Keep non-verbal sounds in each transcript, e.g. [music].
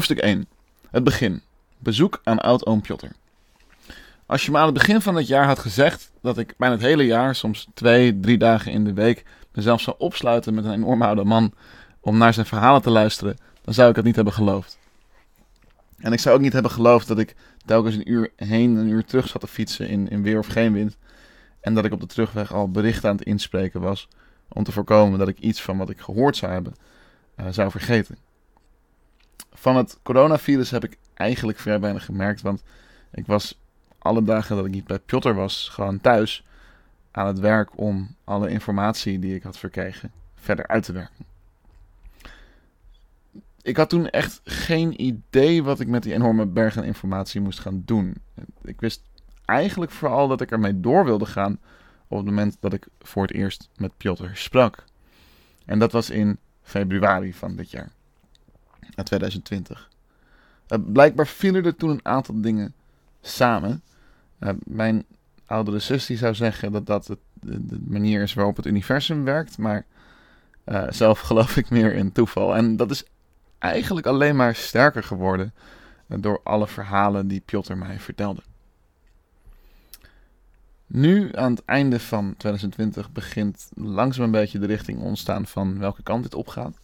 Hoofdstuk 1. Het begin. Bezoek aan oud-oom Piotr. Als je me aan het begin van het jaar had gezegd dat ik bijna het hele jaar, soms twee, drie dagen in de week, mezelf zou opsluiten met een enorm oude man om naar zijn verhalen te luisteren, dan zou ik het niet hebben geloofd. En ik zou ook niet hebben geloofd dat ik telkens een uur heen en een uur terug zat te fietsen in, in weer of geen wind. En dat ik op de terugweg al berichten aan het inspreken was om te voorkomen dat ik iets van wat ik gehoord zou hebben uh, zou vergeten. Van het coronavirus heb ik eigenlijk vrij weinig gemerkt, want ik was alle dagen dat ik niet bij Piotr was, gewoon thuis aan het werk om alle informatie die ik had verkregen verder uit te werken. Ik had toen echt geen idee wat ik met die enorme bergen informatie moest gaan doen. Ik wist eigenlijk vooral dat ik ermee door wilde gaan op het moment dat ik voor het eerst met Piotr sprak. En dat was in februari van dit jaar. 2020. Uh, blijkbaar vielen er toen een aantal dingen samen. Uh, mijn oudere zus die zou zeggen dat dat de, manier is waarop het universum werkt. Maar uh, zelf [laughs] geloof ik meer in toeval. En dat is eigenlijk alleen maar sterker geworden door alle verhalen die Piotr mij vertelde. Nu, aan het einde van 2020, begint langzaam een beetje de richting ontstaan van welke kant dit opgaat.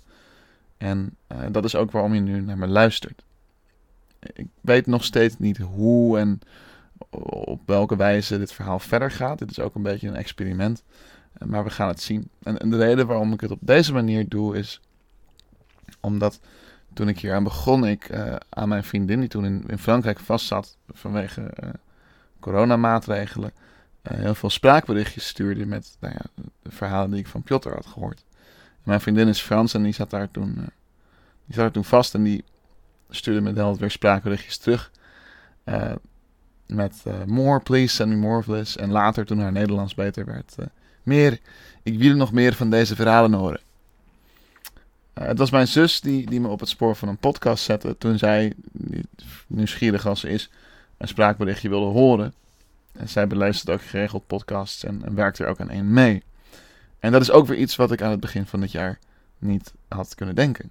En uh, dat is ook waarom je nu naar me luistert. Ik weet nog steeds niet hoe en op welke wijze dit verhaal verder gaat. Dit is ook een beetje een experiment, uh, maar we gaan het zien. En, de reden waarom ik het op deze manier doe is omdat toen ik hier aan begon, ik uh, aan mijn vriendin, die toen in, in Frankrijk vastzat vanwege coronamaatregelen, heel veel spraakberichtjes stuurde met nou ja, de verhalen die ik van Piotr had gehoord. Mijn vriendin is Frans en die zat daar toen, uh, die zat daar toen vast en die stuurde me dan weer spraakberichtjes terug. Uh, met uh, more, please send me more of this. En later, toen haar Nederlands beter werd, meer. Ik wil nog meer van deze verhalen horen. het was mijn zus die, die me op het spoor van een podcast zette. Toen zij, nieuwsgierig als ze is, een spraakberichtje wilde horen. En zij beluisterde ook geregeld podcasts en, en werkte er ook aan één mee. En dat is ook weer iets wat ik aan het begin van het jaar niet had kunnen denken.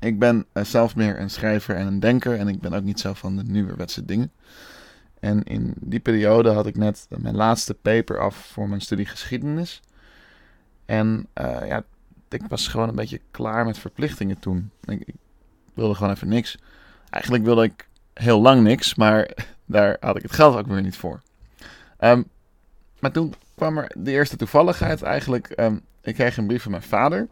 Ik ben uh, zelf meer een schrijver en een denker en ik ben ook niet zo van de nieuwerwetse dingen. En in die periode had ik net mijn laatste paper af voor mijn studie geschiedenis. En uh, ja, ik was gewoon een beetje klaar met verplichtingen toen. Ik, wilde gewoon even niks. Eigenlijk wilde ik heel lang niks, maar [laughs] daar had ik het geld ook weer niet voor. Um, maar toen kwam er de eerste toevalligheid eigenlijk. Um, ik kreeg een brief van mijn vader.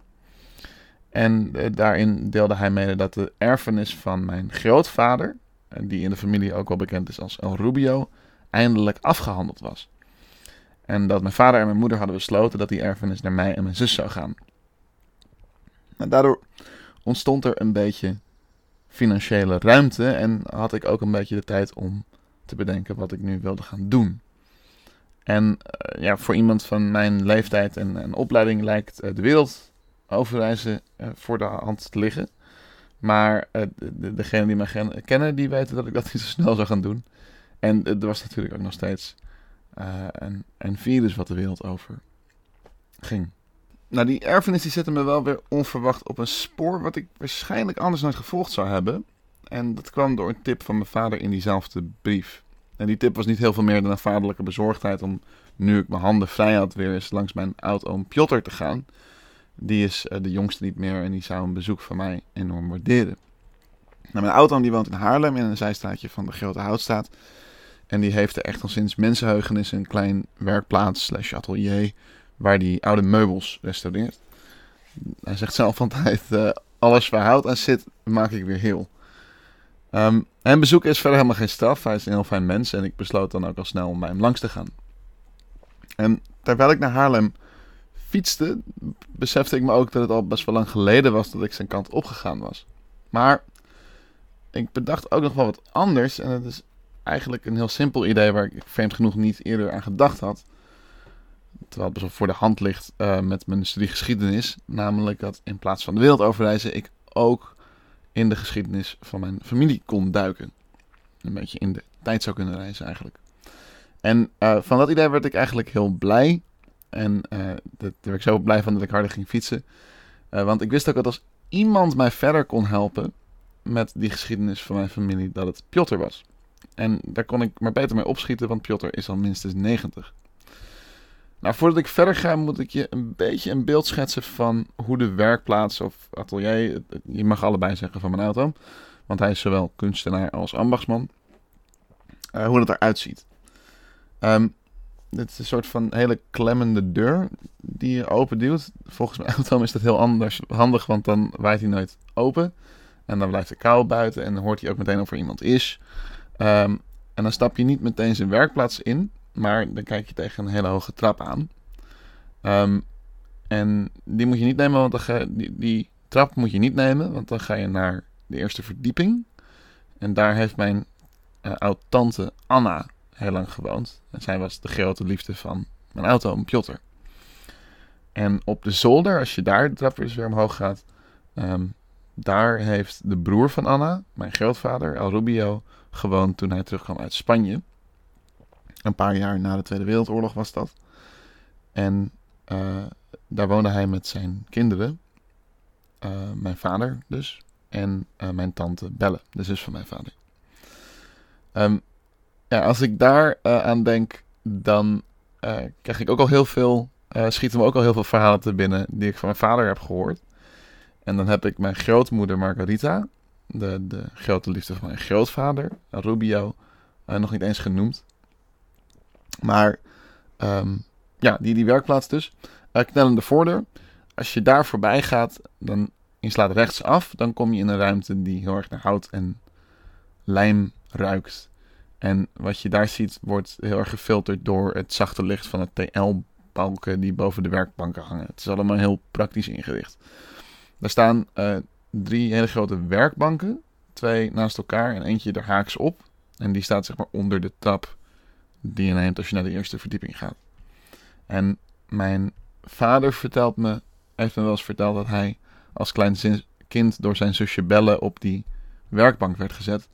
En uh, daarin deelde hij mede dat de erfenis van mijn grootvader, die in de familie ook wel bekend is als El Rubio, eindelijk afgehandeld was. En dat mijn vader en mijn moeder hadden besloten dat die erfenis naar mij en mijn zus zou gaan. En daardoor ontstond er een beetje financiële ruimte en had ik ook een beetje de tijd om te bedenken wat ik nu wilde gaan doen. En uh, ja, voor iemand van mijn leeftijd en, opleiding lijkt uh, de wereld overreizen uh, voor de hand te liggen. Maar de, degenen die mij kennen, die weten dat ik dat [laughs] niet zo snel zou gaan doen. En er was natuurlijk ook nog steeds een, een virus wat de wereld over ging. Nou, die erfenis die zette me wel weer onverwacht op een spoor wat ik waarschijnlijk anders nooit gevolgd zou hebben. En dat kwam door een tip van mijn vader in diezelfde brief. En die tip was niet heel veel meer dan een vaderlijke bezorgdheid om, nu ik mijn handen vrij had, weer eens langs mijn oud-oom Piotr te gaan. Die is uh, de jongste niet meer en die zou een bezoek van mij enorm waarderen. Nou, mijn oud-oom die woont in Haarlem in een zijstraatje van de Grote Houtstaat. En die heeft er echt al sinds mensenheugenis een klein werkplaats slash atelier waar die oude meubels restaureert. Hij zegt zelf altijd, uh, alles waar hout aan zit, maak ik weer heel. Um, en bezoek is verder helemaal geen straf. Hij is een heel fijn mens en ik besloot dan ook al snel om bij hem langs te gaan. En terwijl ik naar Haarlem fietste, besefte ik me ook dat het al best wel lang geleden was dat ik zijn kant opgegaan was. Maar ik bedacht ook nog wel wat anders en het is eigenlijk een heel simpel idee waar ik vreemd genoeg niet eerder aan gedacht had. Terwijl het best wel voor de hand ligt uh, met mijn studie geschiedenis. Namelijk dat in plaats van de wereld overreizen ik ook in de geschiedenis van mijn familie kon duiken. Een beetje in de tijd zou kunnen reizen eigenlijk. En uh, van dat idee werd ik eigenlijk heel blij. En uh, daar werd ik zo blij van dat ik harder ging fietsen. Uh, want ik wist ook dat als iemand mij verder kon helpen met die geschiedenis van mijn familie dat het Piotr was. En daar kon ik maar beter mee opschieten, want Piotr is al minstens 90. Nou, voordat ik verder ga, moet ik je een beetje een beeld schetsen van hoe de werkplaats of atelier, je mag allebei zeggen van mijn auto, want hij is zowel kunstenaar als ambachtsman, uh, hoe dat eruit ziet. Um, dit is een soort van hele klemmende deur die je open duwt. Volgens mijn [laughs] auto is dat heel anders, handig, want dan waait hij nooit open. En dan blijft de kou buiten en dan hoort hij ook meteen of er iemand is. Um, en dan stap je niet meteen zijn werkplaats in, maar dan kijk je tegen een hele hoge trap aan. Um, en die moet je niet nemen, want dan ga, die, die trap moet je niet nemen, want dan ga je naar de eerste verdieping. En daar heeft mijn uh, oud-tante Anna heel lang gewoond. En zij was de grote liefde van mijn auto, Piotr. En op de zolder, als je daar de trap weer omhoog gaat, um, daar heeft de broer van Anna, mijn grootvader, El Rubio, gewoond toen hij terugkwam uit Spanje. Een paar jaar na de Tweede Wereldoorlog was dat. En uh, daar woonde hij met zijn kinderen. Uh, mijn vader dus. En uh, mijn tante Belle, de zus van mijn vader. Um, ja, als ik daar aan denk, dan krijg ik ook al heel veel. schieten me ook al heel veel verhalen te binnen die ik van mijn vader heb gehoord. En dan heb ik mijn grootmoeder Margarita, de, de grote liefde van mijn grootvader, Rubio, nog niet eens genoemd. Maar um, ja, die, die werkplaats dus. Uh, knellende voordeur. Als je daar voorbij gaat, dan je slaat rechts af, dan kom je in een ruimte die heel erg naar hout en lijm ruikt. En wat je daar ziet, wordt heel erg gefilterd door het zachte licht van de TL-balken die boven de werkbanken hangen. Het is allemaal heel praktisch ingericht. Daar staan uh, drie hele grote werkbanken. Twee naast elkaar en eentje er haaks op. En die staat zeg maar onder de trap die je neemt als je naar de eerste verdieping gaat. En mijn vader vertelt me, heeft me wel eens verteld dat hij als klein kind door zijn zusje Belle op die werkbank werd gezet.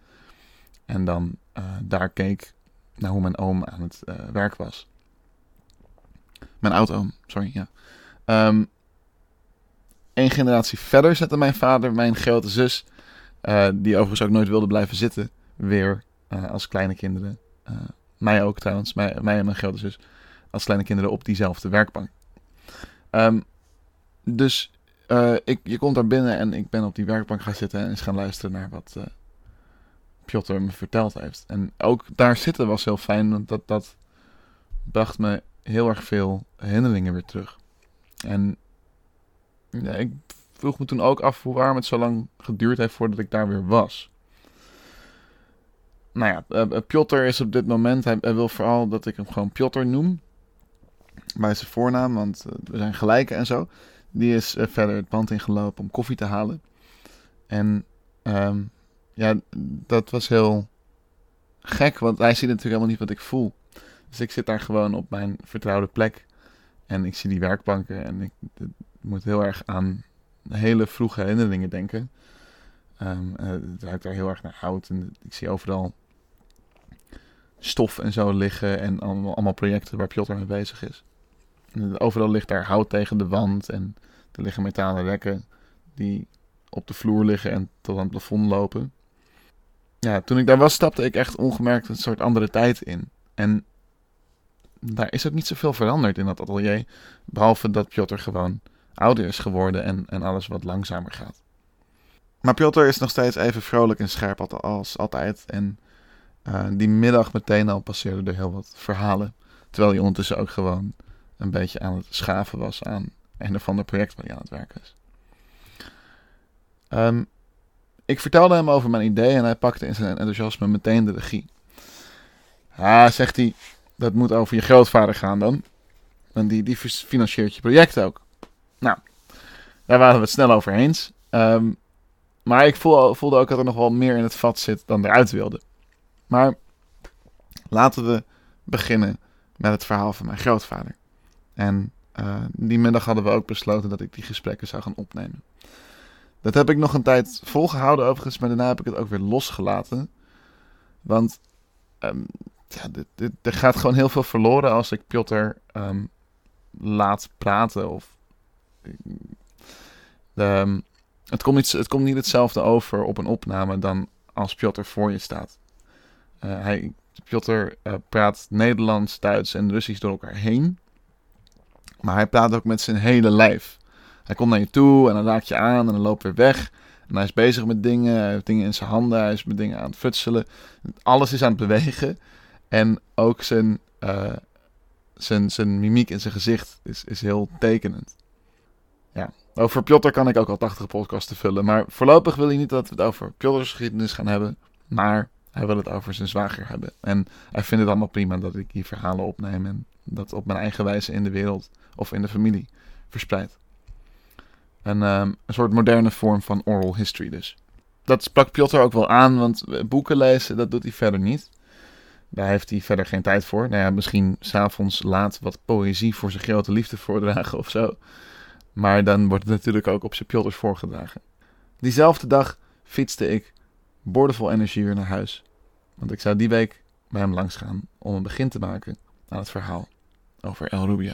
En dan uh, daar keek naar hoe mijn oom aan het uh, werk was. Mijn oud-oom, sorry, ja. Um, generatie verder zette mijn vader, mijn grote zus, uh, die overigens ook nooit wilde blijven zitten, weer als kleine kinderen. Uh, mij ook trouwens, mij, en mijn grote zus, als kleine kinderen op diezelfde werkbank. Um, dus ik, je komt daar binnen en ik ben op die werkbank gaan zitten en eens gaan luisteren naar wat Piotr me verteld heeft. En ook daar zitten was heel fijn, want dat, dat bracht me heel erg veel herinneringen weer terug. En ik vroeg me toen ook af waarom het zo lang geduurd heeft voordat ik daar weer was. Nou ja, uh, Piotr is op dit moment, hij, wil vooral dat ik hem gewoon Piotr noem. Bij zijn voornaam, want we zijn gelijken en zo. Die is verder het pand ingelopen om koffie te halen. En um, ja, dat was heel gek, want hij ziet natuurlijk helemaal niet wat ik voel. Dus ik zit daar gewoon op mijn vertrouwde plek. En ik zie die werkbanken en ik, moet heel erg aan hele vroege herinneringen denken. Um, het ruikt daar heel erg naar hout. En ik zie overal stof en zo liggen. En allemaal, projecten waar Piotr mee bezig is. Overal ligt daar hout tegen de wand. En er liggen metalen rekken die op de vloer liggen en tot aan het plafond lopen. Ja, toen ik daar was, stapte ik echt ongemerkt een soort andere tijd in. En daar is ook niet zoveel veranderd in dat atelier. Behalve dat Piotr gewoon ouder is geworden en, en alles wat langzamer gaat. Maar Piotr is nog steeds even vrolijk en scherp als altijd. En uh, die middag meteen al passeerden er heel wat verhalen. Terwijl hij ondertussen ook gewoon een beetje aan het schaven was aan een of ander project waar hij aan het werken is. Um, ik vertelde hem over mijn idee en hij pakte in zijn enthousiasme meteen de regie. Ah, zegt hij, dat moet over je grootvader gaan dan. En die, die financiert je project ook. Nou, daar waren we het snel over eens. Um, maar ik voel, voelde ook dat er nog wel meer in het vat zit dan eruit wilde. Maar laten we beginnen met het verhaal van mijn grootvader. En uh, die middag hadden we ook besloten dat ik die gesprekken zou gaan opnemen. Dat heb ik nog een tijd volgehouden overigens, maar daarna heb ik het ook weer losgelaten. Want um, ja, er gaat gewoon heel veel verloren als ik Piotr um, laat praten of de, het, komt niet, het komt niet hetzelfde over op een opname dan als Piotr voor je staat. Uh, hij, Piotr uh, praat Nederlands, Duits en Russisch door elkaar heen. Maar hij praat ook met zijn hele lijf. Hij komt naar je toe en dan raakt je aan en dan loopt weer weg. En hij is bezig met dingen, hij heeft dingen in zijn handen, hij is met dingen aan het futselen. Alles is aan het bewegen. En ook zijn, uh, zijn, zijn mimiek in zijn gezicht is, is heel tekenend. Ja, over Piotr kan ik ook al 80 podcasts vullen. Maar voorlopig wil hij niet dat we het over Piotr's geschiedenis gaan hebben. Maar hij wil het over zijn zwager hebben. En hij vindt het allemaal prima dat ik die verhalen opneem. En dat op mijn eigen wijze in de wereld of in de familie verspreid. Een, um, een soort moderne vorm van oral history dus. Dat sprak Piotr ook wel aan, want boeken lezen, dat doet hij verder niet. Daar heeft hij verder geen tijd voor. Nou ja, misschien s'avonds laat wat poëzie voor zijn grote liefde voordragen of zo. Maar dan wordt het natuurlijk ook op zijn Piotrs voorgedragen. Diezelfde dag fietste ik boordevol energie weer naar huis. Want ik zou die week bij hem langs gaan om een begin te maken aan het verhaal over El Rubio.